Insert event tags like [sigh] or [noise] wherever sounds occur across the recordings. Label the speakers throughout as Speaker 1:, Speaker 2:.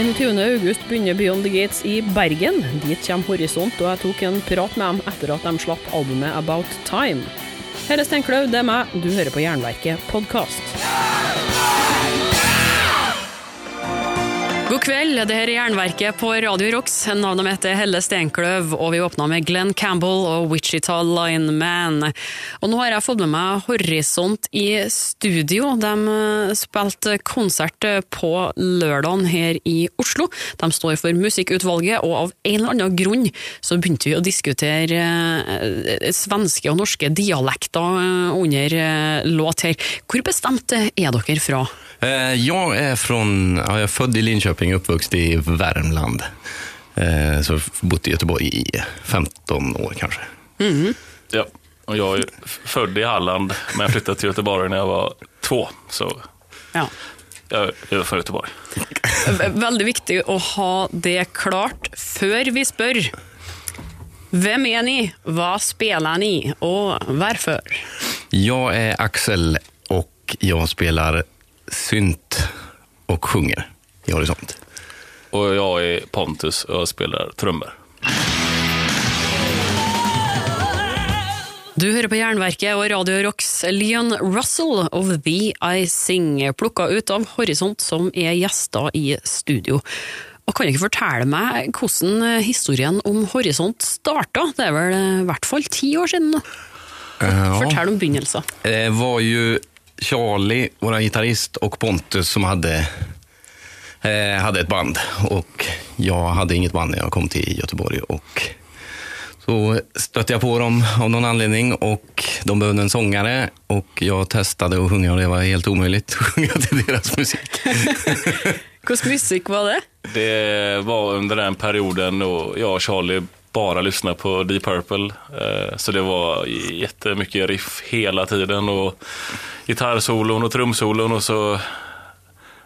Speaker 1: 21. august begynner Beyond the Gates i Bergen. Dit kommer Horisont, og jeg tok en prat med dem etter at de slapp albumet About Time. Helle Steinklaug, det er meg. Du hører på Jernverket podkast. God kväll! det här är Järnverket på Radio Rocks. Namnet mitt är Helle Stenklöv och vi öppnar med Glenn Campbell och Wichita Lineman. Och nu har jag fått med mig Horisont i studio. De eh, spelade konsert eh, på lördagen här i Oslo. De står för musikutvalget och av en eller annan grund så började vi att diskutera eh, svenska och norska dialekter under låt här. Hur bestämt er dere från?
Speaker 2: Eh, Jag är från, ja, jag är född i Linköping och uppvuxen i Värmland. Eh, Så jag bott i Göteborg i 15 år kanske.
Speaker 3: Ja, och jag är född i Halland, men jag flyttade till Göteborg när jag var två. Så
Speaker 1: Ja.
Speaker 3: jag är från Göteborg.
Speaker 1: V- Veldig viktig å ha det klart før vi spør. Hvem er ni, hva spiller ni, og hvorfor?
Speaker 2: Jag är Axel och jag spelar synt och sjunger i Horisont.
Speaker 3: Och jag är Pontus och jag spelar trummor.
Speaker 1: Du hører på Jernverket og Radio Rocks Leon Russell of The I Sing, plukka ut av Horisont, som er gjester i studio. Og Kan du ikke fortelle meg hvordan historien om Horisont starta? Det er vel i hvert fall ti år siden nå.
Speaker 2: Ja.
Speaker 1: Fortell om begynnelsen.
Speaker 2: Det var ju Charlie, vår gitarrist, och Pontus som hade, eh, hade ett band. Och jag hade inget band när jag kom till Göteborg. Och så stötte jag på dem av någon anledning och de behövde en sångare. Och jag testade att sjunga och det var helt omöjligt att [laughs] sjunga till deras musik. [laughs]
Speaker 1: Hvordan musikk var det?
Speaker 3: Det var under den perioden då jag och Charlie bara lyssnade på Deep Purple. Eh, Så det var jättemycket riff hela tiden och gitarrsolon och trumsolon och så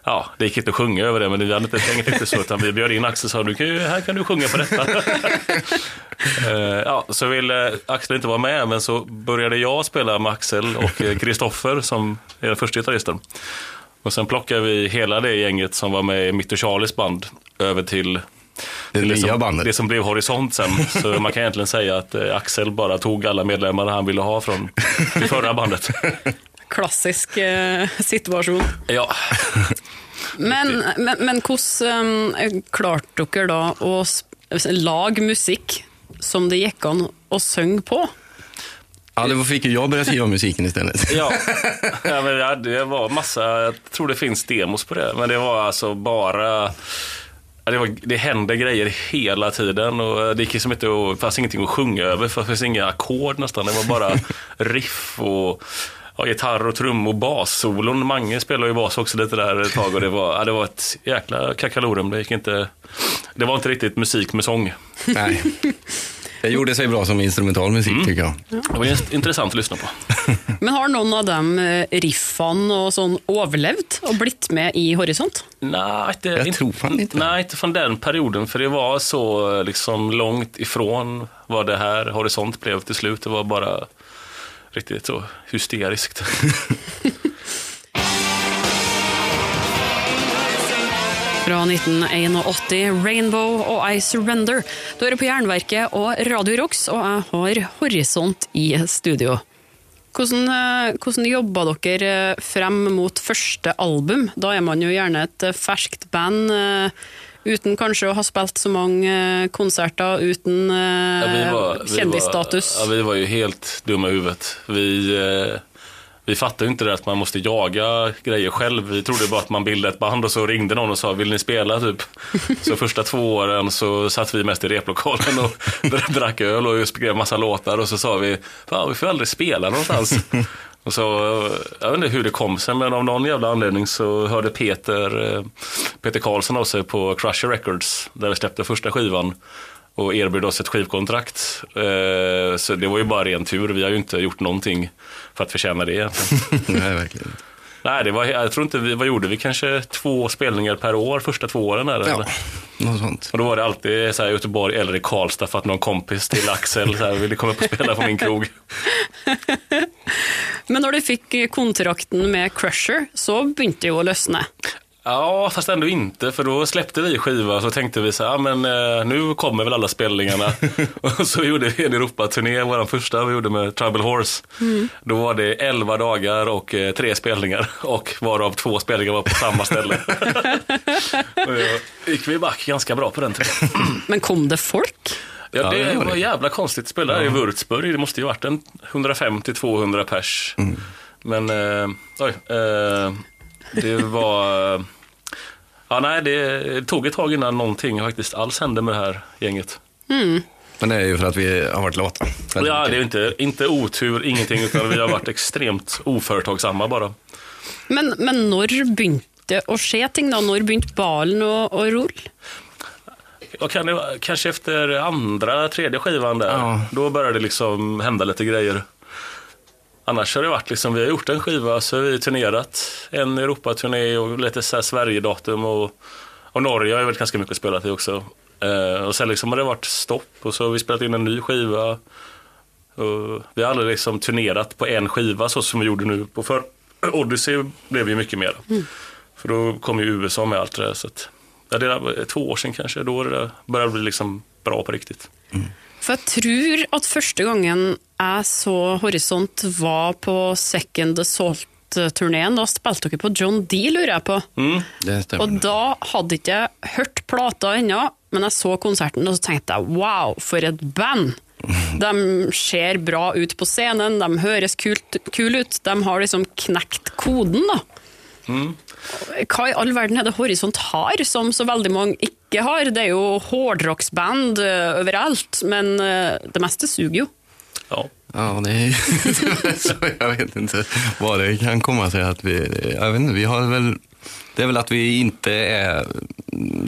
Speaker 3: Ja, det gick inte att sjunga över det, men vi hade inte tänkt riktigt så, utan vi bjöd in Axel och sa du kan ju, här kan du sjunga på detta. [laughs] Eh, ja, så ville Axel inte vara med, men så började jag spela med Axel och eh, Kristoffer som är den första gitarristen. Och sen plockade vi hela det gänget som var med i mitt och Charlies band över till
Speaker 2: Det nya
Speaker 3: som, det som blev Horisont sen. Så man kan egentligen säga att eh, Axel bara tog alla medlemmar han ville ha från det förra bandet.
Speaker 1: Klassisk eh, situasjon.
Speaker 3: Ja,
Speaker 1: Men, men, men hvordan um, klarte dere da å lage musikk som det gikk an å synge på?
Speaker 2: Ja, då fick ju jag börja skriva musiken istället. [laughs]
Speaker 3: ja. ja men det, det var massa, jag tror det finns demos på det, men det var alltså bara det, var, det hände grejer hela tiden och det gick liksom inte att, det fanns ingenting att sjunga över för det fanns inga ackord nästan. Det var bara riff och ja, gitarr och trum och bassolon. Mange spelade ju bas också lite där ett tag och det var, ja, det var ett jäkla kakalorum. Det gick inte, det var inte riktigt musik med sång.
Speaker 2: Nej. Det gjorde sig bra som instrumental musik tycker jag.
Speaker 3: Det var intressant att lyssna på. [laughs]
Speaker 1: Men har noen av de eh, riffene og sånn overlevd og blitt med i Horisont?
Speaker 3: Nej, inte,
Speaker 2: Jag tror fan inte.
Speaker 3: Nej, inte från den perioden. För det var så liksom långt ifrån vad det här Horisont blev till slut. Det var bara riktigt så hysteriskt. [laughs]
Speaker 1: Fra 1981, Rainbow og I Surrender. Du det på Jernverket og Radio Rox, og jeg har Horisont i studio. Hvordan, eh, hvordan jobba dere eh, frem mot første album? Da er man jo gjerne et färskt ferskt band. Eh, eh, Uten kanskje å ha spilt så mange eh, konserter, uten eh,
Speaker 3: Ja, vi var- vi
Speaker 1: kjendisstatus.
Speaker 3: Var, ja, vi var ju helt dumma i huvudet. Vi, eh, vi fattade inte det att man måste jaga grejer själv. Vi trodde bara att man bildade ett band och så ringde någon och sa vill ni spela typ. Så första två åren så satt vi mest i replokalen och [laughs] drack öl och skrev massa låtar och så sa vi fan vi får aldrig spela någonstans. Och så, jag vet inte hur det kom sig, men av någon jävla anledning så hörde Peter, eh, Peter Karlsson av sig på Crusher Records, där vi släppte första skivan och erbjöd oss ett skivkontrakt. Eh, Så det var ju bara ren tur. Vi har ju inte gjort någonting för att förtjäna det egentligen. [laughs]
Speaker 2: Nej, verkligen.
Speaker 3: Nej, det var, jag tror inte vi, vad gjorde vi? Kanske två spelningar per år första två åren. Där,
Speaker 2: Ja, något sånt.
Speaker 3: Och då var det alltid så här, Göteborg eller i Karlstad för att någon kompis till Axel så här, ville komma upp och spela på min krog. [laughs]
Speaker 1: Men når du fikk kontrakten med Crusher, så begynte det å løsne.
Speaker 3: Ja, fast ändå inte. För då släppte vi skiva och så tänkte vi så här, ja, men eh, nu kommer väl alla spelningarna. [laughs] och så gjorde vi en Europaturné, vår första vi gjorde med Tribal Horse. Då var det 11 dagar och eh, tre spelningar. [laughs] Och varav två spelningar var på samma ställe. [laughs] och då gick vi back ganska bra på den turnén.
Speaker 1: Men kom det folk?
Speaker 3: Ja,
Speaker 2: Ja,
Speaker 3: det
Speaker 2: det var det.
Speaker 3: jävla konstigt att spela här i Würzburg. Det måste ju varit en 150-200 pers. Men, eh, oj. Eh, det var... Ja, nej, det tog ett tag innan någonting faktiskt alls hände med det här gänget.
Speaker 2: Men det är ju för att vi har varit lata.
Speaker 3: Ja, det är ju inte, inte otur, ingenting, utan vi har varit extremt oföretagsamma bara.
Speaker 1: Men, men begynte det å skje ting, da? Når begynte ballen å, å rulle?
Speaker 3: Och kan kanske efter andra, tredje skivan där,
Speaker 2: Ja.
Speaker 3: då började det liksom hända lite grejer. Annars har det varit liksom, vi har gjort en skiva, så har vi turnerat en Europaturné och lite så här Sverigedatum och, och Norge har jag väl ganska mycket spelat i också. Eh, och sen liksom har det varit stopp och så har vi spelat in en ny skiva. Och vi har aldrig liksom turnerat på en skiva så som vi gjorde nu på för Odyssey blev ju mycket mer. För då kom ju USA med allt det där. Så att, ja, det var två år sedan kanske, då det där började bli liksom bra på riktigt.
Speaker 1: For jeg tror at første gangen jeg så Horisont var på Second Assault-turneen. Da spilte dere på John D, lurer jeg på.
Speaker 2: Det stämmer.
Speaker 1: Og da hadde ikke jeg hørt plata ennå, men jeg så konserten og så tenkte jeg wow, for et band! De ser bra ut på scenen, de høres kult, kule ut, de har liksom knekt koden, da. Hva i all verden er det Horisont har, som så veldig mange ikke har? Det er jo hårdrocksband eh, overalt, men eh, det meste suger jo.
Speaker 3: Ja.
Speaker 2: Ja, det är [laughs] så jag vet inte vad det kan komma sig att vi, jag vet inte, vi har väl, det är väl att vi inte är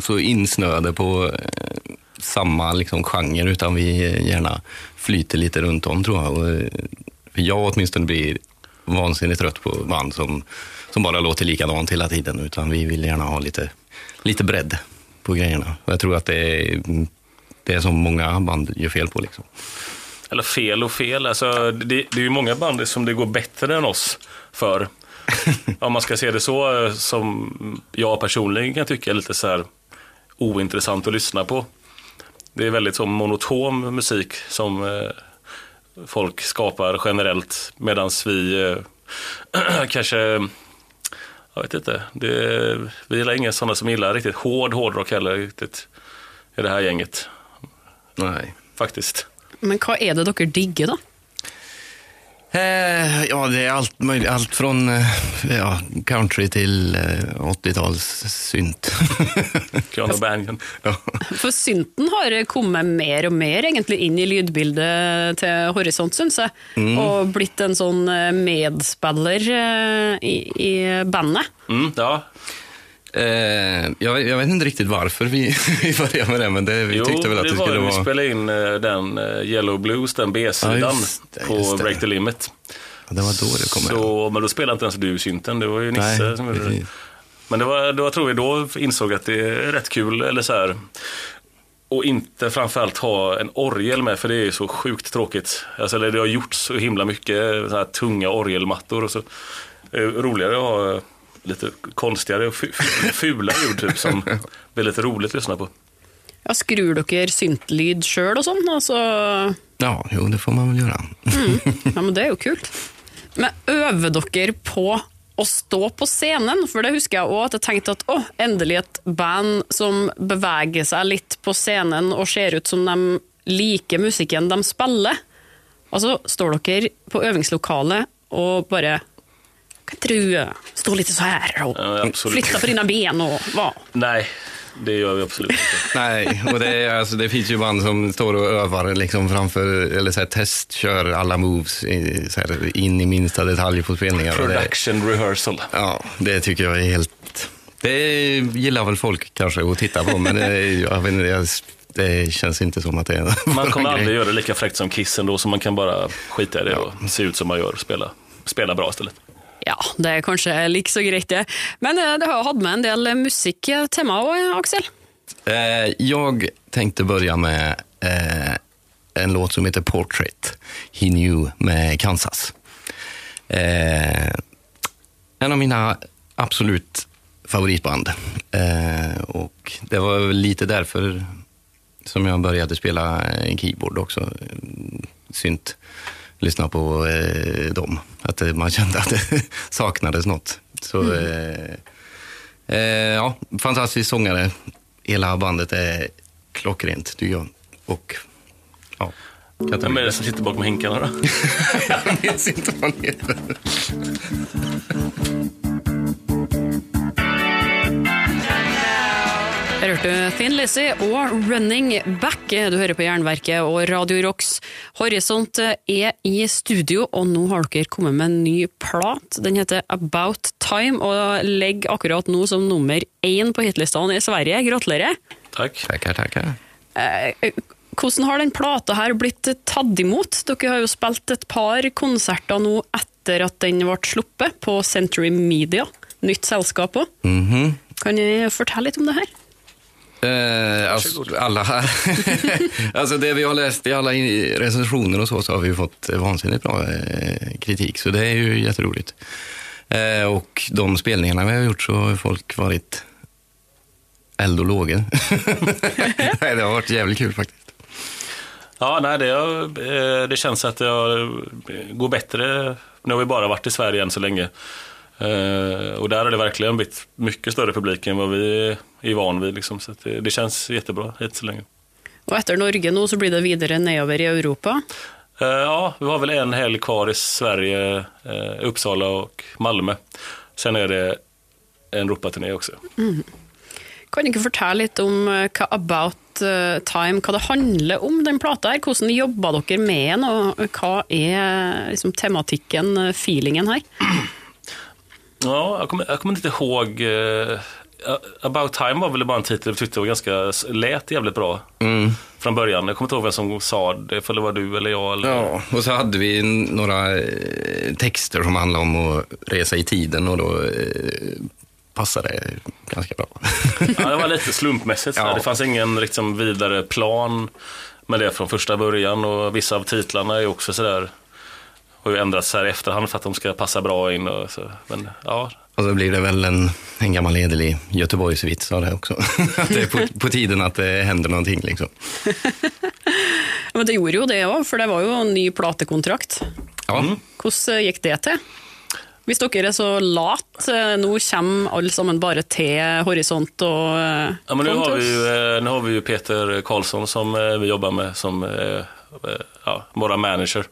Speaker 2: så insnöade på eh, samma liksom genre utan vi gärna flyter lite runt om tror jag. Och, för jag åtminstone blir vansinnigt trött på band som, som bara låter likadant hela tiden utan vi vill gärna ha lite, lite bredd på grejerna. Och jag tror att det är, det är som många band gör fel på. Liksom.
Speaker 3: Eller fel och fel, alltså, det, det är ju många band som det går bättre än oss för. [laughs] Om man ska se det så, som jag personligen kan tycka är lite så här ointressant att lyssna på. Det är väldigt så monoton musik som eh, folk skapar generellt medan vi eh, [clears throat] kanske, jag vet inte, det, vi gillar inga sådana som gillar riktigt hård hårdrock heller riktigt i det här gänget
Speaker 2: Nej.
Speaker 3: faktiskt.
Speaker 1: Men hva er det dere digger, da?
Speaker 2: Eh, ja, det är allt möjligt. Allt från eh, ja, country till eh, 80-tals synt. [laughs]
Speaker 3: John O'Banion.
Speaker 2: ja.
Speaker 1: For synten har kommet mer og mer egentlig inn i lydbildet til Horisont, syns jeg. Og blitt en sånn eh, medspiller eh, i, i bandet.
Speaker 3: Mm, ja,
Speaker 2: eh, jag, jag vet inte riktigt varför vi, [laughs] vi började med det, men det, vi
Speaker 3: jo,
Speaker 2: tyckte väl att
Speaker 3: det
Speaker 2: det
Speaker 3: var
Speaker 2: skulle
Speaker 3: ju vi
Speaker 2: vara...
Speaker 3: spelade in eh, den eh, Yellow Blues, den B-sidan
Speaker 2: Ja, det,
Speaker 3: på
Speaker 2: det.
Speaker 3: Break the Limit.
Speaker 2: Ja, det var då det kom.
Speaker 3: Så, men då spelade inte ens du synten, det var ju Nisse
Speaker 2: Nej,
Speaker 3: som gjorde det. Men det var, då tror vi då insåg att det är rätt kul, eller så här. Och inte framförallt ha en orgel med, för det är så sjukt tråkigt. Alltså, det har gjorts så himla mycket så här tunga orgelmattor och så. Det är roligare att ha eh, lite konstigare och fu- fula ljud typ, som [laughs] blir lite roligt att lyssna på.
Speaker 1: Ja, Skrur dere syntlyd sjøl og sånn? Altså,
Speaker 2: Ja, jo, det får man väl göra. [laughs]
Speaker 1: ja, men det er jo kult. Men øver dere på å stå på scenen? For det husker jeg òg, at jeg tenkte at å, endelig et band som beveger seg litt på scenen og ser ut som de liker musikken de spiller. Altså, står dere på øvingslokalet og bare Kan ikke du eh, stå litt så her og
Speaker 3: Ja,
Speaker 1: flytta på dina ben og hva?
Speaker 3: Nej, det gör vi absolut inte. [laughs]
Speaker 2: Nej, och det, är, alltså, det finns ju band som står och övar liksom framför, eller så här, testkör alla moves i, så här, in i minsta detalj på spelningar. Och det,
Speaker 3: Production rehearsal.
Speaker 2: ja, det tycker jag är helt... Det gillar väl folk kanske att titta på, men det, jag vet inte, jag, det känns inte som att det är
Speaker 3: Man kommer aldrig göra det lika fräckt som Kiss ändå, så man kan bara skita i det och se ut som man gör och spela, spela bra istället.
Speaker 1: Ja, det er kanskje like så greit, det. Men du det har hatt med en del musikk til meg eh, òg, Aksel.
Speaker 2: Eh, jag tänkte börja med eh, en låt som heter Portrait, He Knew med Kansas. Eh, en av mina absolut favoritband. Eh, och det var väl lite därför som jag började spela keyboard också. Synt. Lyssna på eh, dem. Att eh, man kände att det [laughs] saknades något. Så, eh, eh, ja, fantastisk sångare. Hela bandet är klockrent, tycker jag. Och, ja.
Speaker 3: Vem är det som sitter bakom hinkarna då? [laughs]
Speaker 2: jag minns inte vad han heter.
Speaker 1: Her hørte du Thin Lizzie og Running Back. Du hører på Jernverket og Radio Rocks. Horisont er i studio, og nå har dere kommet med en ny plat. Den heter About Time og ligger akkurat nå som nummer én på hitlistene i Sverige. Gratulerer.
Speaker 3: Tack.
Speaker 2: Tackar, tackar.
Speaker 1: Eh, Hvordan har den plata her blitt tatt imot? Dere har jo spilt et par konserter nå etter at den ble sluppet, på Century Media. Nytt selskap òg.
Speaker 2: Mhm.
Speaker 1: Kan du fortelle litt om det her?
Speaker 2: Eh, alltså, alla [laughs] alltså det vi har läst i alla recensioner och så, så har vi fått vansinnigt bra eh, kritik, så det är ju jätteroligt. Eh, och de spelningarna vi har gjort så har folk varit eld och lågor. [laughs] Det har varit jävligt kul faktiskt.
Speaker 3: Ja, nej, det, har, eh, det känns att det har, eh, går bättre. Nu har vi bara varit i Sverige än så länge. Eh, och där har det verkligen blivit mycket större publik än vad vi är van vid. Liksom. Så det, det känns jättebra hit så länge.
Speaker 1: Og etter Norge nå, så blir det videre nedover i Europa.
Speaker 3: Eh, ja, vi har väl en helg kvar i Sverige, eh, Uppsala och Malmö. Sen är det en Europaturné också.
Speaker 1: Kan du fortelle litt om hva About Time, hva det handler om, den plata her? Hvordan jobber dere med den, og hva er liksom, tematikken, feelingen her? [clears throat]
Speaker 3: Ja, jag kommer, jag kommer inte ihåg. Eh, About Time var väl bara en titel vi tyckte var ganska, lät jävligt bra
Speaker 2: Mm.
Speaker 3: från början. Jag kommer inte ihåg vem som sa det, för det var du eller jag. Eller...
Speaker 2: Ja, och så hade vi några eh, texter som handlade om att resa i tiden och då eh, passade det ganska bra.
Speaker 3: Ja, det var lite slumpmässigt. [laughs]
Speaker 2: Ja.
Speaker 3: Det fanns ingen liksom, vidare plan med det från första början och vissa av titlarna är också sådär har ju ändrats här i efterhand för att de ska passa bra in. Och så. Men ja,
Speaker 2: Och så blir det väl en, en gammal hederlig Göteborgsvits av det också. [laughs] att det är på, på tiden att det händer någonting liksom. [laughs]
Speaker 1: Men det gjorde jo det òg, for det var jo en ny platekontrakt.
Speaker 2: Ja,
Speaker 1: Hvordan gikk det til? Hvis dere er så lat, eh, nå kommer alle sammen bare til Horisont og eh,
Speaker 3: ja men nu
Speaker 1: kom
Speaker 3: har, vi ju, eh, nu har vi ju Peter Karlsson som eh, vi jobbar med som eh, eh, ja, våra manager.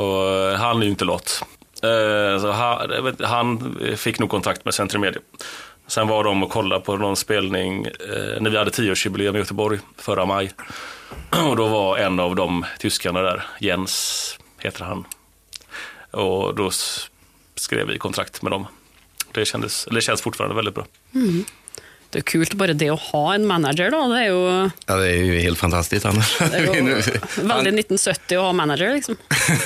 Speaker 3: Och han är ju inte lat. Eh, så han, fick nog kontakt med Centrum Media. Sen var de och kollade på någon spelning eh, när vi hade tioårsjubileum i Göteborg förra maj. [clears throat] Och då var en av de tyskarna där, Jens heter han. Och då skrev vi kontrakt med dem. Det, kändes, eller det känns fortfarande väldigt bra. Mm.
Speaker 1: Det er kult bare det å ha en manager, da. Det er jo,
Speaker 2: ja, det är ju helt fantastiskt annars.
Speaker 1: det er jo veldig 1970 å ha manager, liksom.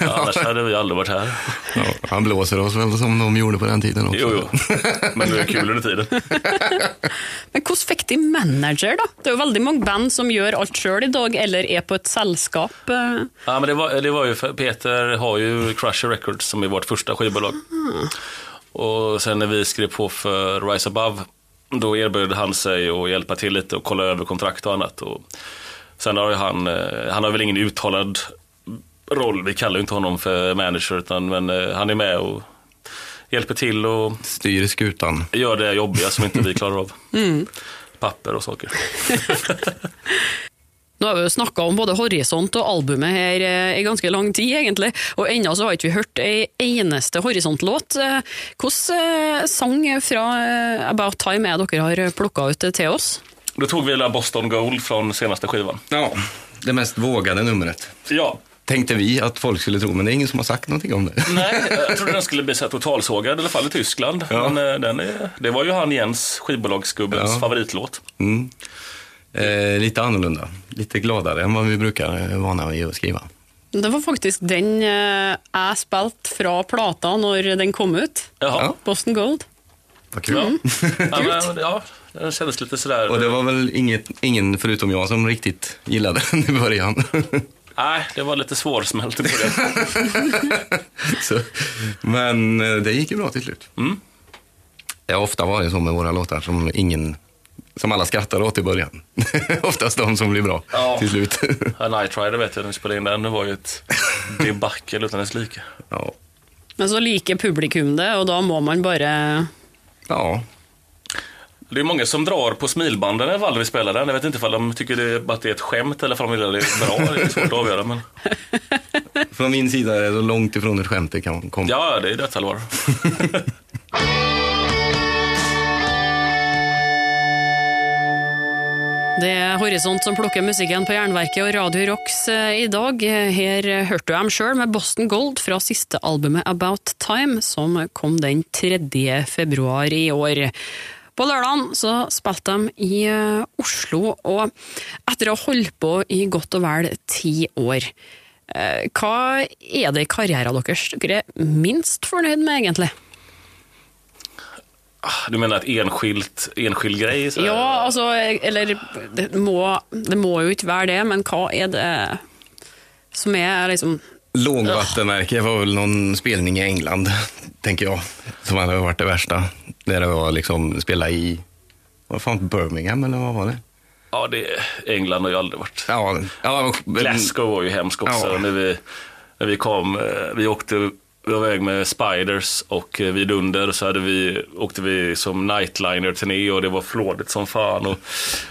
Speaker 3: Ja, annars hade vi aldrig varit här.
Speaker 2: Ja, han blåser oss väl som de gjorde på den tiden också.
Speaker 3: Jo, jo. Men det är kul under tiden. [laughs]
Speaker 1: Men hvordan fikk de manager, da? Det er jo veldig mange band som gjør alt sjøl i dag, eller er på et selskap. eh.
Speaker 3: Ja, men det var, det var ju för Peter har ju Crusher Records som är vårt första skivbolag. Och sen när vi skrev på för Rise Above, då erbjöd han sig att hjälpa till lite och kolla över kontrakt och annat. Och sen har ju han, eh, han har väl ingen uttalad roll, vi kallar ju inte honom för manager, utan, men eh, han är med och hjälper till och
Speaker 2: Styr skutan.
Speaker 3: gör det jobbiga som inte vi [laughs] klarar av. Papper och saker. [laughs]
Speaker 1: Nå har vi jo snakka om både Horisont og albumet her eh, i ganske lang tid, egentlig, og ennå så har ikke vi hørt ei eneste Horisont-låt. Eh, Hvilken eh, sang fra About Time er dere har plukka ut til oss?
Speaker 3: Då tog vi Boston Gold från senaste skivan.
Speaker 2: Ja, det mest vågade numret.
Speaker 3: Ja,
Speaker 2: Tänkte vi att folk skulle tro, men det är ingen som har sagt någonting om det.
Speaker 3: Nej, jag [laughs] trodde den skulle bli så totalsågad, i alla fall i Tyskland.
Speaker 2: Ja.
Speaker 3: Men den är, det var ju han Jens, skivbolagsgubbens
Speaker 2: Ja.
Speaker 3: favoritlåt.
Speaker 2: Mm. Eh, lite annorlunda, lite gladare än vad vi brukar vana vid att skriva.
Speaker 1: Det var faktisk den eh, jeg spilte fra plata når den kom ut.
Speaker 3: Jaha.
Speaker 2: Ja.
Speaker 1: Boston Gold.
Speaker 2: Vad kul.
Speaker 3: Ja. [laughs] Ja, men, ja, den kändes lite sådär.
Speaker 2: Och det var väl inget, ingen förutom jag som riktigt gillade den i början. [laughs]
Speaker 3: Nej, det var lite svårsmält i början. [laughs]
Speaker 2: Så, men eh, det gick ju bra till slut. Ja, ofta var det så med våra låtar som ingen som alla skrattar åt i början. [laughs] Oftast de som blir bra
Speaker 3: Ja.
Speaker 2: till slut. [laughs]
Speaker 3: Ja, Night Rider vet jag, när vi spelade in den, det var ju ett debacle utan dess like.
Speaker 2: ja.
Speaker 1: Men så liker publikum det, och då må man bara...
Speaker 2: ja,
Speaker 3: Det är många som drar på smilbanden i alla när vi spelar den. Jag vet inte ifall de tycker det, att det är ett skämt eller om de vill det är bra. Det är svårt att avgöra. Men... [laughs]
Speaker 2: från min sida är det så långt ifrån ett skämt det kan komma.
Speaker 3: Ja, det är dödsallvar.
Speaker 1: Det er Horisont som plukker musikken på Jernverket og Radio Rocks eh, i dag. Her hørte du dem sjøl med Boston Gold fra siste albumet About Time, som kom den 3. februar i år. På lørdagen så spilte de i eh, Oslo, og etter å ha holdt på i godt og vel ti år eh, Hva er det i karrieren deres dere er minst fornøyd med, egentlig?
Speaker 3: Du menar ett enskilt, enskild grej? Så här?
Speaker 1: Ja, altså, eller det må, det må jo ikke være det, men hva er det som er liksom
Speaker 2: Lågvattenmärke var väl någon spelning i England, tänker jag, som hade varit det värsta. Där det var liksom spela i, vad fan, Birmingham eller vad var det?
Speaker 3: Ja, det, England har ju aldrig varit...
Speaker 2: Ja, ja men-
Speaker 3: Glasgow var ju hemskt också.
Speaker 2: Ja.
Speaker 3: När, vi, när vi kom, eh, vi åkte vi var iväg med Spiders och eh, vid under så hade vi, åkte vi som nightliner-turné och det var flådigt som fan. Och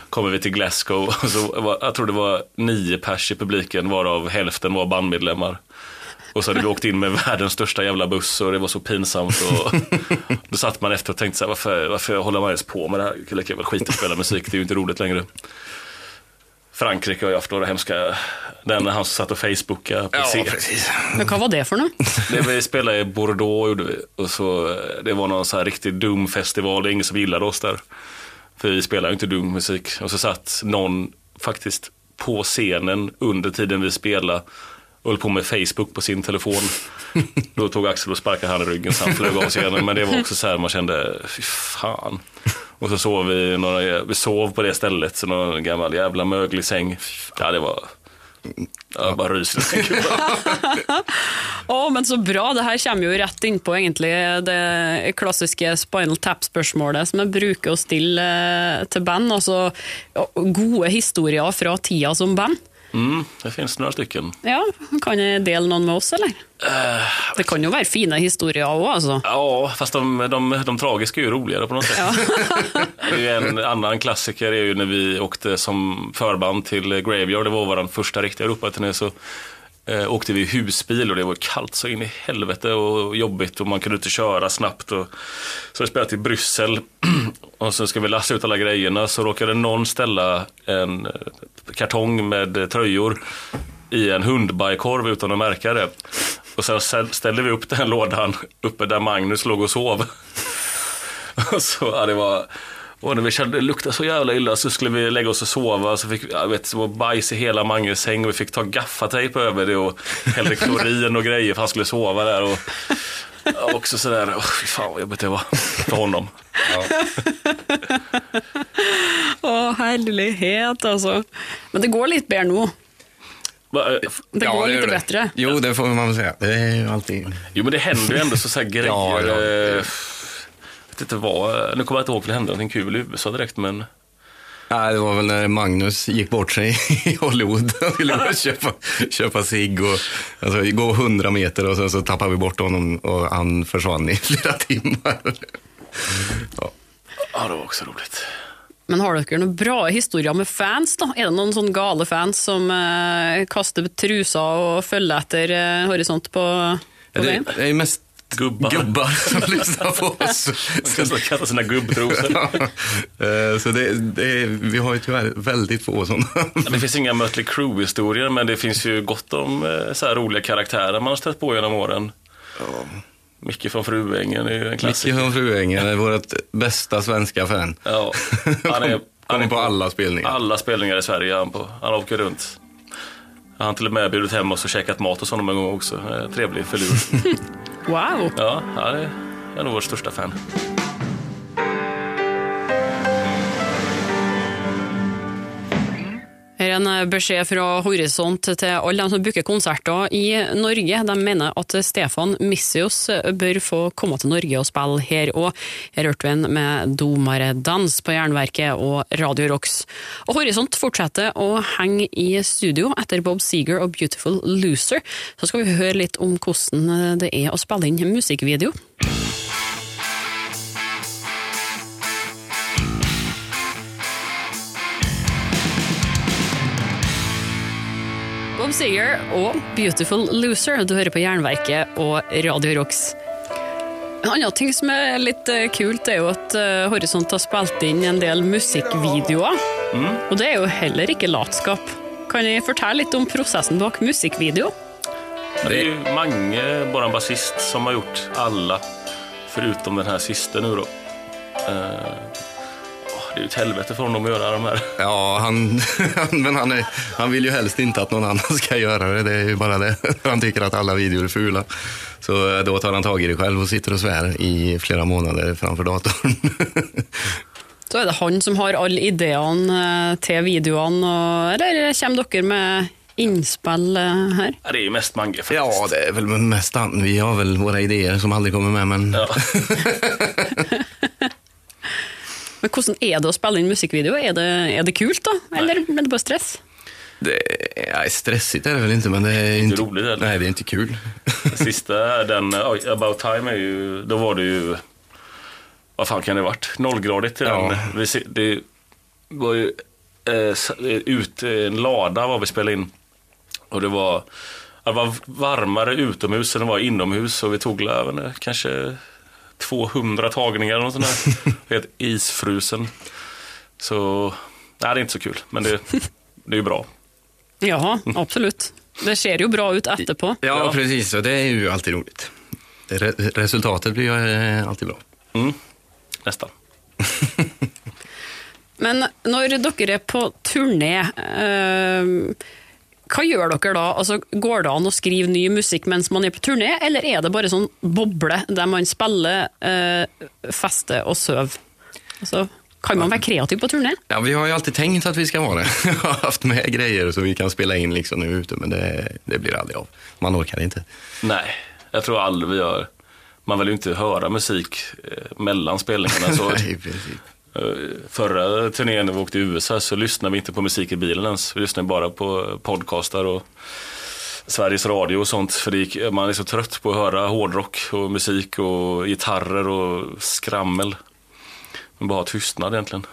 Speaker 3: kommer vi till Glasgow och [laughs] så var, jag tror det var nio pers i publiken varav hälften var bandmedlemmar. Och så hade vi åkt in med [laughs] världens största jävla buss och det var så pinsamt. Och [laughs] då satt man efter och tänkte så här, varför, varför håller man ens på med det här? Jag kan väl skita i att spela musik, det är ju inte roligt längre. Frankrike har ju haft några hemska, den han som satt och facebookade på
Speaker 2: Ja,
Speaker 3: C.
Speaker 2: precis.
Speaker 1: Men hva var det noe? [laughs]
Speaker 3: Det vi spelade i Bordeaux gjorde vi. Och så, det var någon så här riktigt dum festival, det är ingen som gillade oss där. För vi spelar ju inte dum musik. Och så satt någon faktiskt på scenen under tiden vi spelade och höll på med Facebook på sin telefon. [laughs] Då tog Axel och sparkade han i ryggen så han flög av scenen. Men det var också så här man kände, fy fan. Och så sov vi, några, vi sov på det stället, så någon gammal jävla möglig säng. Ja, det var, ja, bara rysligt. [laughs]
Speaker 1: Å, men så bra. Det her kommer jo rett innpå egentlig det klassiske Spinal Tap-spørsmålet som jeg bruker å stille eh, til band. Altså ja, gode historier fra tida som band.
Speaker 3: Mm, det finns några stycken.
Speaker 1: Ja, Kan jeg dele noen med oss, eller? Det kan jo være fine historier òg, altså.
Speaker 3: Ja, fast de, de, de tragiska är ju roligare på något sätt. [laughs] Ju en annan klassiker är ju när vi åkte som förband till Graveyard. Det var vår första riktiga Europaturné. Så eh, åkte vi i husbil och det var kallt så in i helvete och jobbigt och man kunde inte köra snabbt. Och, så vi spelade i Bryssel [clears throat] och så ska vi lasta ut alla grejerna så råkade någon ställa en eh, kartong med eh, tröjor i en hundbajkorv utan att märka det. Och sen ställde vi upp den [laughs] lådan uppe där Magnus låg och sov. [laughs] Och så, ja, det var... Och när vi kände det luktade så jävla illa så skulle vi lägga oss och sova. Så fick vi, jag vet, det var bajs i hela Manges säng och vi fick ta gaffatejp över det och hällde klorin och grejer för han skulle sova där. Och, ja, också sådär, oh, fan vad jobbigt det var för honom.
Speaker 1: Å, herlighet, altså. Men det går bedre nå.
Speaker 3: Va, eh,
Speaker 1: Det
Speaker 2: Ja,
Speaker 1: går
Speaker 2: gör
Speaker 1: lite
Speaker 2: det.
Speaker 1: bättre.
Speaker 2: Jo, det får man väl säga. Det är ju alltid...
Speaker 3: Jo men det händer ju ändå så, så här grejer.
Speaker 2: Ja, ja.
Speaker 3: Eh, vet inte vad, nu kommer jag inte ihåg om det hände någonting kul i USA direkt men
Speaker 2: Nej, det var väl när Magnus gick bort sig [laughs] i Hollywood och ville börja köpa, köpa cigg och alltså, gå hundra meter och sen så tappade vi bort honom och han försvann i [laughs] flera timmar. Ja.
Speaker 3: ja det var också roligt.
Speaker 1: Men har dere noen bra historier med fans? da? Er det noen sånn gale fans som eh, kaster trusa og følger etter eh, Horisont på, på
Speaker 2: Det,
Speaker 1: veien?
Speaker 2: det är ju mest
Speaker 3: Gubbar.
Speaker 2: gubbar som [laughs] lyssnar på oss. [laughs]
Speaker 3: Man kan kasta sina gubbtrosor.
Speaker 2: Eh, Så det, det, vi har ju tyvärr väldigt få sådana.
Speaker 3: Det finns inga Mötley Crüe-historier, men det finns ju gott om eh, så här roliga karaktärer man har stött på genom åren. Micke från Fruängen är ju en
Speaker 2: Micke
Speaker 3: klassiker.
Speaker 2: från Fruängen är vårt bästa svenska fan.
Speaker 3: Ja, [laughs] han är,
Speaker 2: Han är på alla spelningar.
Speaker 3: alla spelningar i Sverige. Han, på. han åker runt. Jag har till och med bjudit hem oss och käkat mat hos honom en gång också. Eh, Trevlig filur. [laughs]
Speaker 1: Wow!
Speaker 3: Ja, han är, nog vår största fan.
Speaker 1: Her en eh, beskjed fra Horisont til alle de som booker konserter i Norge. De mener at Stefan Missios eh, bør få komme til Norge og spille her òg. Her hørte vi en med Domaredans på Jernverket og Radio Rocks. Og Horisont fortsetter å henge i studio etter Bob Seeger og Beautiful Loser. Så skal vi høre litt om hvordan eh, det er å spille inn musikkvideo. Seger og Beautiful Loser. Du hører på Jernverket og Radio Rocks. En annen ting som er litt eh, kult, er jo at eh, Horisont har spilt inn en del musikkvideoer. Og det er jo heller ikke latskap. Kan jeg fortelle litt om prosessen bak musikkvideo?
Speaker 3: Det är ju Mange, bara basist, som har gjort alla förutom den här sista nu då. Det är ju ett helvete för honom att göra de här.
Speaker 2: Ja, han, [laughs] men han, är, han vill ju helst inte att någon annan ska göra det. Det är ju bara det. [laughs] Han tycker att alla videor är fula. Så då tar han tag i det själv och sitter och svär i flera månader framför datorn. [laughs]
Speaker 1: Så er det han som har alle ideene eh, til videoene, og, eller kommer dere med innspill eh, her?
Speaker 3: Ja, det är ju mest Mange faktiskt.
Speaker 2: Ja, det är väl mest han. Vi har väl våra idéer som aldrig kommer med, men
Speaker 3: Ja.
Speaker 1: Men hvordan er det å spille inn musikkvideo? Er det, er det kult, da? Eller er det bare stress?
Speaker 2: det är stressigt är det väl inte, men det är inte,
Speaker 3: roligt heller.
Speaker 2: Nej, det är inte kul.
Speaker 3: Sista, den About Time, är ju, då var det ju, vad fan kan det ha varit? Nollgradigt i
Speaker 2: Ja.
Speaker 3: den. Vi, det var ju eh, s- ut i en lada var vi spelade in. Och det var, det var varmare utomhus än det var inomhus och vi tog inte, kanske 200 tagningar eller något sånt där. [laughs] Helt isfrusen. Så, nej det är inte så kul, men det, det är ju bra.
Speaker 1: Ja, absolutt. Det ser jo bra ut etterpå.
Speaker 2: Ja,
Speaker 3: Ja.
Speaker 2: precis. Och det är ju alltid roligt. Re- resultatet blir ju eh, alltid bra.
Speaker 3: Mm, nästan. [laughs]
Speaker 1: Men når dere er på turné, eh, hva gjør dere da? Altså, går det an å skrive ny musikk mens man er på turné, eller er det bare sånn boble der man spiller, eh, fester og sover? Altså, kan man være kreativ på turné?
Speaker 2: Ja, vi har ju alltid tänkt att vi ska vara det. [laughs] Vi har haft med grejer så vi kan spela in liksom nu ute, men det, det blir aldrig av. Man orkar inte.
Speaker 3: Nej, jag tror aldrig vi gör. Man vill ju inte höra musik eh, mellan spelningarna. Så, [laughs]
Speaker 2: Nej,
Speaker 3: förra turnén när vi åkte till USA så lyssnade vi inte på musik i bilen ens. Vi lyssnade bara på podcastar och Sveriges Radio och sånt. För gick, man är så trött på att höra hårdrock och musik och gitarrer och skrammel. Men bara tystnad egentligen.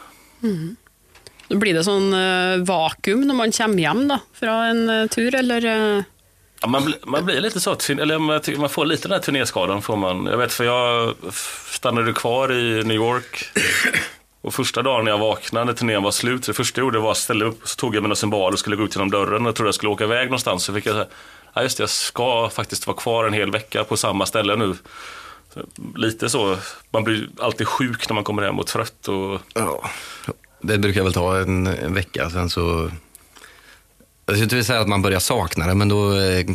Speaker 1: Så Blir det sånn eh, vakuum når man kommer hjem da, fra en eh, tur, eller? eh?
Speaker 3: Ja, man, blir- man blir lite så, eller man, man får lite den här turnéskadan. Får man. Jag vet för jag stannade kvar i New York. Och första dagen när jag vaknade när turnén var slut, det första jag gjorde var att ställa upp, så tog jag mina cymbaler och skulle gå ut genom dörren och trodde jag skulle åka iväg någonstans. Så fick jag säga, ja just det, jag ska faktiskt vara kvar en hel vecka på samma ställe nu. Så, lite så, man blir alltid sjuk när man kommer hem och trött. Och,
Speaker 2: Ja, det brukar väl ta en, en vecka, sen så... Jag skulle inte säga att man börjar sakna det, men då eh,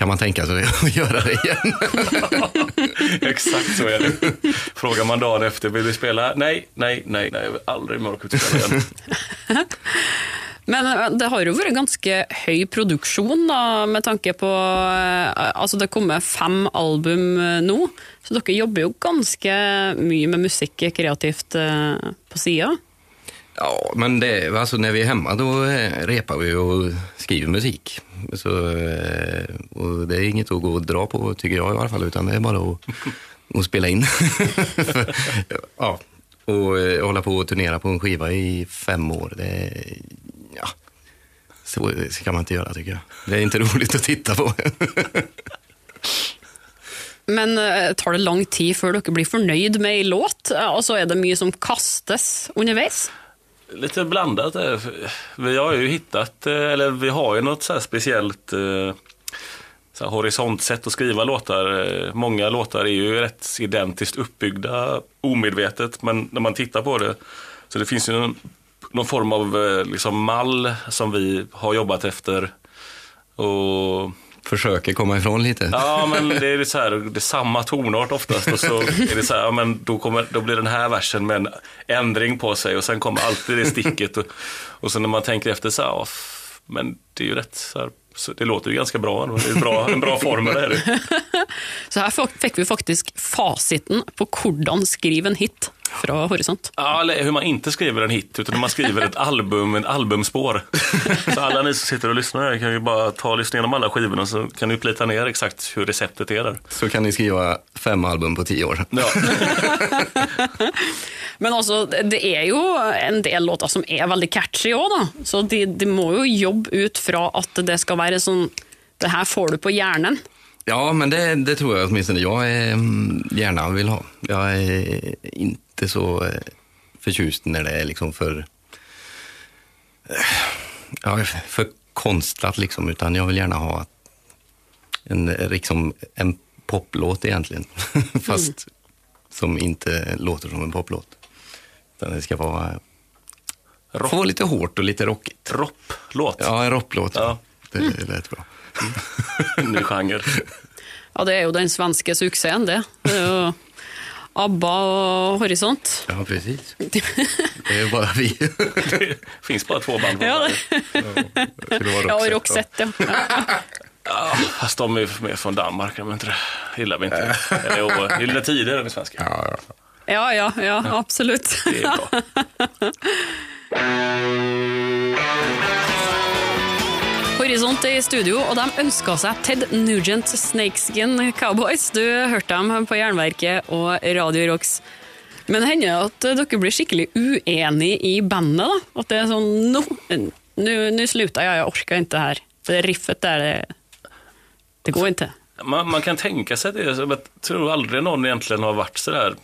Speaker 2: kan man tänka sig att [laughs] göra det igen. [laughs]
Speaker 3: exakt så är det. Frågar man dagen efter, vill du spela? Nej, nej, nej, nej, jag vill aldrig och spela igen. [laughs]
Speaker 1: Men eh, det har jo vært ganske høy produksjon, da, med tanke på eh, Altså, det kommer fem album eh, nå, så dere jobber jo ganske mye med musikk kreativt på sida.
Speaker 2: Ja, men det, alltså när vi är hemma då repar vi och skriver musik. Så, eh, och det är inget att gå och dra på tycker jag i alla fall, utan det är bara att, [laughs] att spela in. [laughs] ja, och eh, hålla på och turnera på en skiva i fem år, det, ja, så ska man inte göra tycker jag. Det är inte [laughs] roligt att titta på.
Speaker 1: Men eh, tar det lang tid før dere blir fornøyd med ei låt? Og så er det mye som kastes underveis?
Speaker 3: Lite blandat. där. Vi har ju hittat, eh, eller vi har ju något så här speciellt eh, så här horisontsätt att skriva låtar. Eh, många låtar är ju rätt identiskt uppbyggda omedvetet, men när man tittar på det så det finns ju någon, någon form av liksom mall som vi har jobbat efter. Och
Speaker 2: Försöker komma ifrån lite.
Speaker 3: Ja, men det är så här, det är samma tonart oftast och så är det så här, ja, men då, kommer, då blir den här versen med en ändring på sig och sen kommer alltid det sticket och, och så när man tänker efter så här, ja, Men det är ju rätt så här, så det låter ju ganska bra. Det är en bra, en bra formel är det. [laughs]
Speaker 1: Så her fak- fikk vi faktisk fasiten på hvordan skrive en hit fra Horisont.
Speaker 3: Ja, eller hur man inte skriver en hit, utan hur man skriver ett album, en albumspår. [laughs] Så alla ni som sitter och lyssnar här kan ju bara ta och lyssna igenom alla skivorna så kan ni plita ner exakt hur receptet är där.
Speaker 2: Så kan ni skriva fem album på tio år.
Speaker 3: Ja, [laughs]
Speaker 1: Men altså, det er jo en del låter som er veldig catchy òg, da. Så de, de må jo jobbe ut fra at det skal være sånn Det her får du på hjernen.
Speaker 2: Ja, men det, det tror jag åtminstone jag eh, gärna vill ha. Jag är inte så eh, förtjust när det är liksom för, eh, ja, för konstlat, liksom, utan jag vill gärna ha en, liksom, en poplåt egentligen. [laughs] Fast som inte låter som en poplåt. Utan det ska vara,
Speaker 3: Rock.
Speaker 2: få vara lite hårt och lite rockigt.
Speaker 3: Ropp-låt.
Speaker 2: Ja, en rocklåt.
Speaker 3: Ja.
Speaker 2: Det lät bra.
Speaker 3: Ny genre.
Speaker 1: Ja, det er jo den svenske suksessen, det. [laughs] ABBA og Horisont.
Speaker 2: Ja, precis. [laughs] Det är bara vi.
Speaker 3: Det [laughs] finns bara två band.
Speaker 1: Ja, ja og
Speaker 2: Roxette,
Speaker 1: ja. [laughs]
Speaker 3: Ja, fast de är mer från Danmark, är inte det. gillar vi inte. Eller, jo, Gyllene Tider är det svenska.
Speaker 2: Ja, ja.
Speaker 1: Ja, ja, ja, absolutt.
Speaker 3: Det är bra.
Speaker 1: Horisont er i studio, og de ønska seg Ted Nugent Snakeskin Cowboys. Du hørte dem på Jernverket og Radio Rocks. Men hender det at dere blir skikkelig uenige i bandet? da? At det er sånn Nå nå- nå slutar jeg, jeg orker ikke her. Det riffet där, det, det går inte.
Speaker 3: Man, man kan tänka sig det. så Jag tror aldrig någon egentligen har varit sådär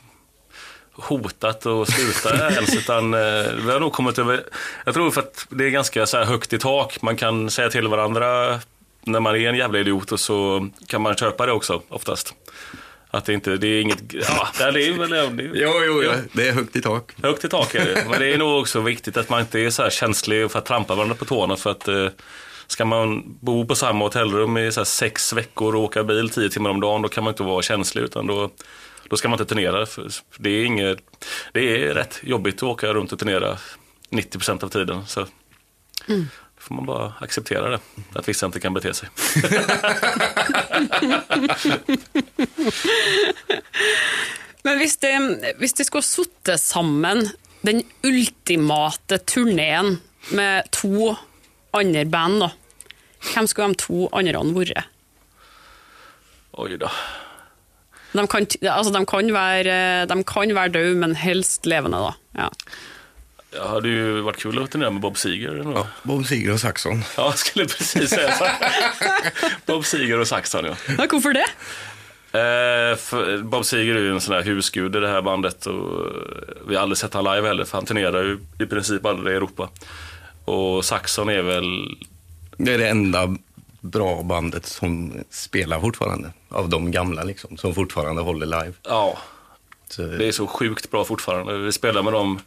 Speaker 3: hotat att sluta ens. Utan, eh, vi har nog kommit över... Jag tror för att det är ganska så högt i tak. Man kan säga till varandra när man är en jävla idiot och så kan man köpa det också oftast. Att det inte, det är inget... Ja, det är väl... Det är,
Speaker 2: Jo, jo, jo, det är högt i tak.
Speaker 3: Högt i tak är det. Men det är nog också viktigt att man inte är så här känslig för att trampa varandra på tårna. För att eh, ska man bo på samma hotellrum i så sex veckor och åka bil tio timmar om dagen, då kan man inte vara känslig. Utan då, då ska man inte turnera. För det, är inget, det är rätt jobbigt att åka runt och turnera 90 procent av tiden. Så då får man bara acceptera det. Att vissa inte kan bete sig. [laughs]
Speaker 1: Men hvis det, hvis det skulle sittet sammen den ultimate turneen med to andre band, da, hvem skulle de to andre vært?
Speaker 3: Oj då.
Speaker 1: De kan, altså, de kan være, de kan være døde, men helst levende, da. Ja.
Speaker 3: Det hade ju varit kul att turnera med Bob Seger. eller.
Speaker 2: Ja, Bob Seger och Saxon.
Speaker 3: Ja, jag skulle precis säga så. [laughs] Bob Seger och Saxon, ja.
Speaker 1: Ja, hvorfor det?
Speaker 3: Eh, för Bob Seger är ju en sån här husgud i det här bandet och vi har aldrig sett han live heller för han turnerar ju i princip aldrig i Europa. Och Saxon är väl,
Speaker 2: Det är det enda bra bandet som spelar fortfarande. Av de gamla liksom, som fortfarande håller live.
Speaker 3: ja,
Speaker 2: Så,
Speaker 3: det är så sjukt bra fortfarande. Vi spelade med dem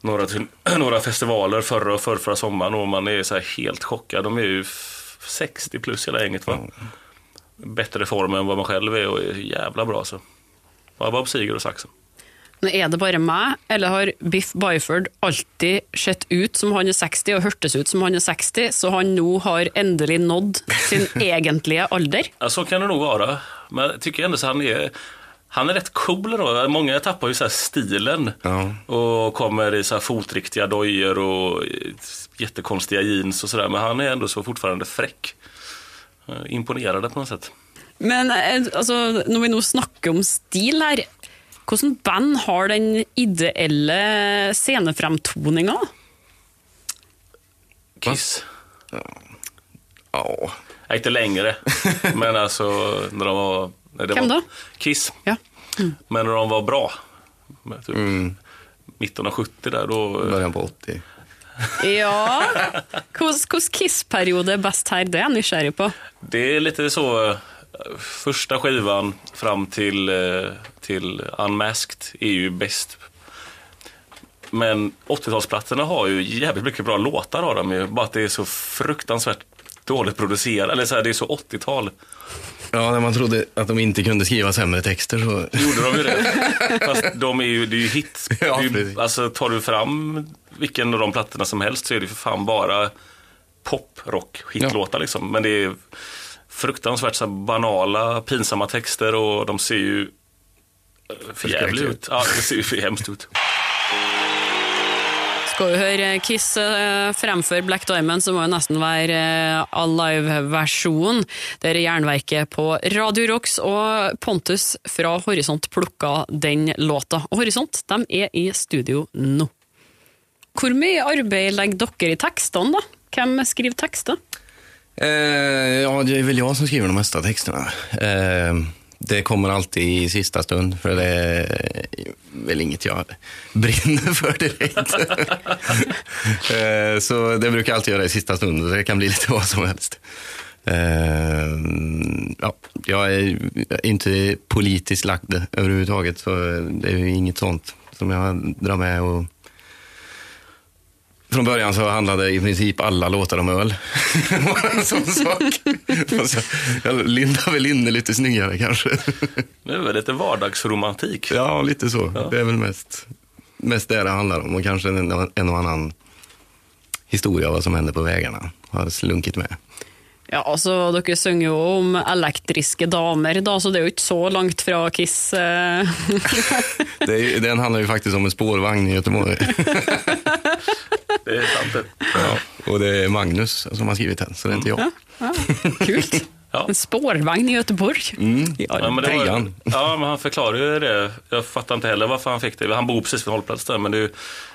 Speaker 3: några, [clears throat] några festivaler förra och förra sommaren och man är så helt chockad. De är ju f- 60 plus hela gänget va? Bättre form än vad man själv är och är jävla bra så. Ja, Bob Seger och Saxon.
Speaker 1: Men Er det bare meg, eller har Biff Byford alltid sett ut som han er 60 og hørtes ut som han er 60, så han nå har endelig nådd sin [laughs] egentlige alder?
Speaker 3: Ja, så kan det nog vara. Men jag tycker ändå så han är, han är rätt cool då. Många tappar ju så här stilen
Speaker 2: Ja.
Speaker 3: och kommer i så här fotriktiga dojor och jättekonstiga jeans och sådär. Men han är ändå så fortfarande fräck. Eh, Imponerande på något sätt.
Speaker 1: Men eh, altså, når vi nå snakker om stil her, hvordan band har den ideelle scenefremtoninga?
Speaker 3: Kiss.
Speaker 2: ja.
Speaker 3: Nej, inte längre. [laughs] Men alltså när de var... nej, det
Speaker 1: Vem
Speaker 3: var
Speaker 1: då?
Speaker 3: Kiss.
Speaker 1: Ja.
Speaker 3: Men när de var bra. Typ mitten av 70 där då...
Speaker 2: Början på 80.
Speaker 1: Ja Hvilken Kiss-periode er best her? Det er jeg nysgjerrig på.
Speaker 3: Det är lite så, eh, första skivan fram till, eh, till Unmasked är ju bäst. Men 80-talsplattorna har ju jävligt mycket bra låtar har de ju. Bara att det är så fruktansvärt dåligt producerat. Eller så här, det är så 80-tal.
Speaker 2: Ja, när man trodde att de inte kunde skriva sämre texter så...
Speaker 3: Gjorde de ju det. [laughs] Fast de är ju, det är ju hit.
Speaker 2: Ja, precis.
Speaker 3: alltså tar du fram vilken av de plattorna som helst så är det för fan bara pop-rock hitlåtar liksom. Men det är fruktansvärt så banala, pinsamma texter och de ser ju för jävligt
Speaker 2: Förskräckliga.
Speaker 3: ut. Ja, det ser ju för hemskt ut.
Speaker 1: Skal du høre Kiss eh, fremføre Black Diamond, så må det nesten være eh, alive-versjonen. Det er Jernverket på Radio Rocks, og Pontus fra Horisont plukka den låta. Og Horisont de er i studio nå. Hvor mye arbeid legger dere i tekstene, da? Hvem skriver tekster?
Speaker 2: Eh, ja, det är väl jag som skriver de mesta texterna. Eh, det kommer alltid i sista stund, för det är väl inget jag brinner för direkt. [laughs] eh, så det brukar jag alltid göra i sista stund, och det kan bli lite [laughs] vad som helst. Eh, ja, jag är inte politiskt lagd överhuvudtaget, så det är inget sånt som jag drar med. Och från början så handlade i princip alla låtar om öl. Det var en sån sak. Så, jag lindar väl in det lite snyggare kanske.
Speaker 3: Nu är det lite vardagsromantik.
Speaker 2: Ja, lite så. Det är väl mest, mest det det handlar om. Och kanske en, en och annan historia vad som händer på vägarna har slunkit med.
Speaker 1: Ja, altså, Dere synger jo om elektriske damer, da, så det er jo ikke så langt fra Kiss. eh. [laughs]
Speaker 2: Det är, den handlar ju faktiskt om en spårvagn i Göteborg. [laughs]
Speaker 3: Det är sant det.
Speaker 2: Ja, och det är Magnus som har skrivit den, så det är inte jag.
Speaker 1: Ja, kult.
Speaker 3: Ja.
Speaker 1: En spårvagn i Göteborg. I
Speaker 3: Ja, men det var, ja, men han förklarar ju det. Jag fattar inte heller varför han fick det. Han bor precis vid en hållplats där, men det är ju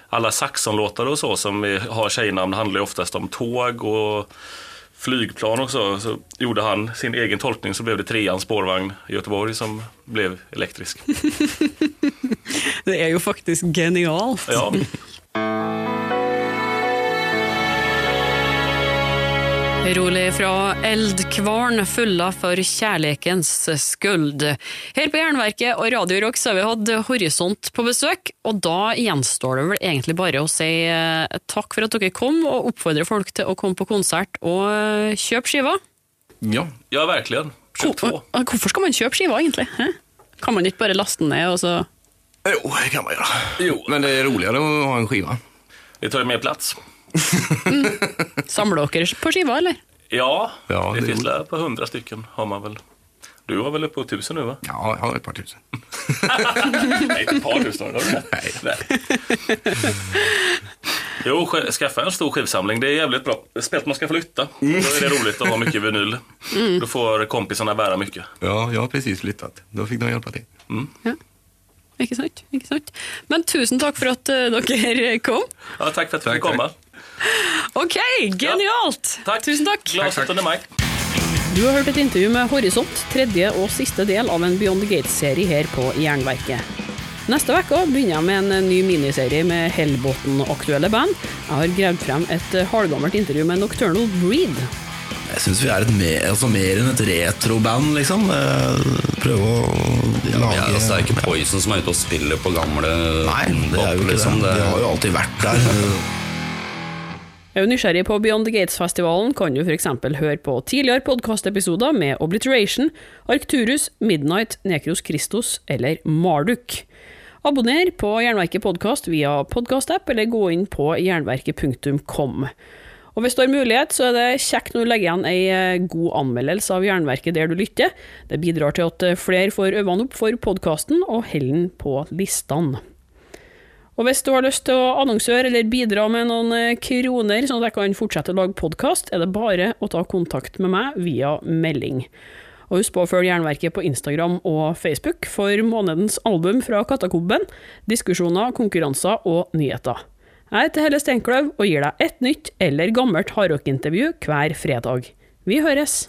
Speaker 3: alla Saxon-låtar och så som är- har tjejnamn handlar ju oftast om tåg och flygplan och så. Så gjorde han sin egen tolkning så blev det trean spårvagn i Göteborg som blev elektrisk. [laughs]
Speaker 1: Det er jo faktisk genialt.
Speaker 3: Ja, [laughs]
Speaker 1: Rolig fra Eldkvarn, fulla for kjærlekens skuld. Her på Jernverket og Radio Rock så har vi hatt Horisont på besøk, og da gjenstår det vel egentlig bare å si eh, takk for at dere kom, og oppfordre folk til å komme på konsert og eh, kjøpe skiver.
Speaker 2: Ja,
Speaker 3: ja verkligen. Köp två.
Speaker 1: Hvor- Hvorfor skal man kjøpe skiver, egentlig? Kan man ikke bare laste den ned, og så
Speaker 2: jo, det kan man göra.
Speaker 3: Jo.
Speaker 2: Men det är roligare att ha en skiva.
Speaker 3: Det tar mer plats. [laughs] [laughs]
Speaker 1: samler dere på skiver, eller?
Speaker 3: Ja,
Speaker 2: Ja,
Speaker 3: det,
Speaker 2: det-
Speaker 3: finns där på hundra stycken har man väl. Du har väl uppe på tusen nu va?
Speaker 2: Ja, jag har ett par tusen. [laughs]
Speaker 3: Nej, ett par tusen har du rätt. Nej. Jo, sk- skaffa en stor skivsamling. Det är jävligt bra. Speciellt om man ska flytta. Då är det roligt att ha mycket vinyl. Då får kompisarna bära mycket.
Speaker 2: Ja, jag har precis flyttat. Då fick de hjälpa till.
Speaker 1: Ikke sant? Ikke sant? Men tusen takk for at eh, dere kom.
Speaker 3: Ja, tack för att du fick
Speaker 2: Tack,
Speaker 3: komma.
Speaker 1: Ok, genialt!
Speaker 3: Tack.
Speaker 1: Tusen takk.
Speaker 3: Glad 17 maj.
Speaker 1: Du har hørt et intervju med Horisont, tredje og siste del av en Beyond the Gates-serie her på Jernverket. Neste uke begynner jeg med en ny miniserie med Hellbotn-aktuelle band. Jeg har gravd frem et eh, halvgammelt intervju med Nocturnal Breed.
Speaker 4: Jeg syns vi er et mer, altså mer enn et retroband, liksom. Eh, Prøve å lage
Speaker 5: Ja, altså, det er ikke Poison som er ute og spiller på gamle
Speaker 4: Nei, det er jo ikke
Speaker 5: liksom.
Speaker 4: det. De har jo alltid vært der. [laughs]
Speaker 1: Er du nysgjerrig på Beyond the Gates-festivalen, kan du f.eks. høre på tidligere podkastepisoder med Obliteration, Arcturus, Midnight, Nekros Christos eller Marduk. Abonner på Jernverket podkast via podkastapp, eller gå inn på jernverket.com. Og hvis du har mulighet, så er det kjekt når du legger igjen ei eh, god anmeldelse av Jernverket der du lytter. Det bidrar til at fler flere får øynene opp for podkasten, og holder den på listene. Og hvis du har lyst til å annonsøre eller bidra med noen eh, kroner, sånn at jeg kan fortsette å lage podkast, er det bare å ta kontakt med meg via melding. Og husk på å følge Jernverket på Instagram og Facebook for månedens album fra Katakobben, diskusjoner, konkurranser og nyheter. Jeg heter Helle Steinkløv og gir deg et nytt eller gammelt hardrockintervju hver fredag. Vi høres!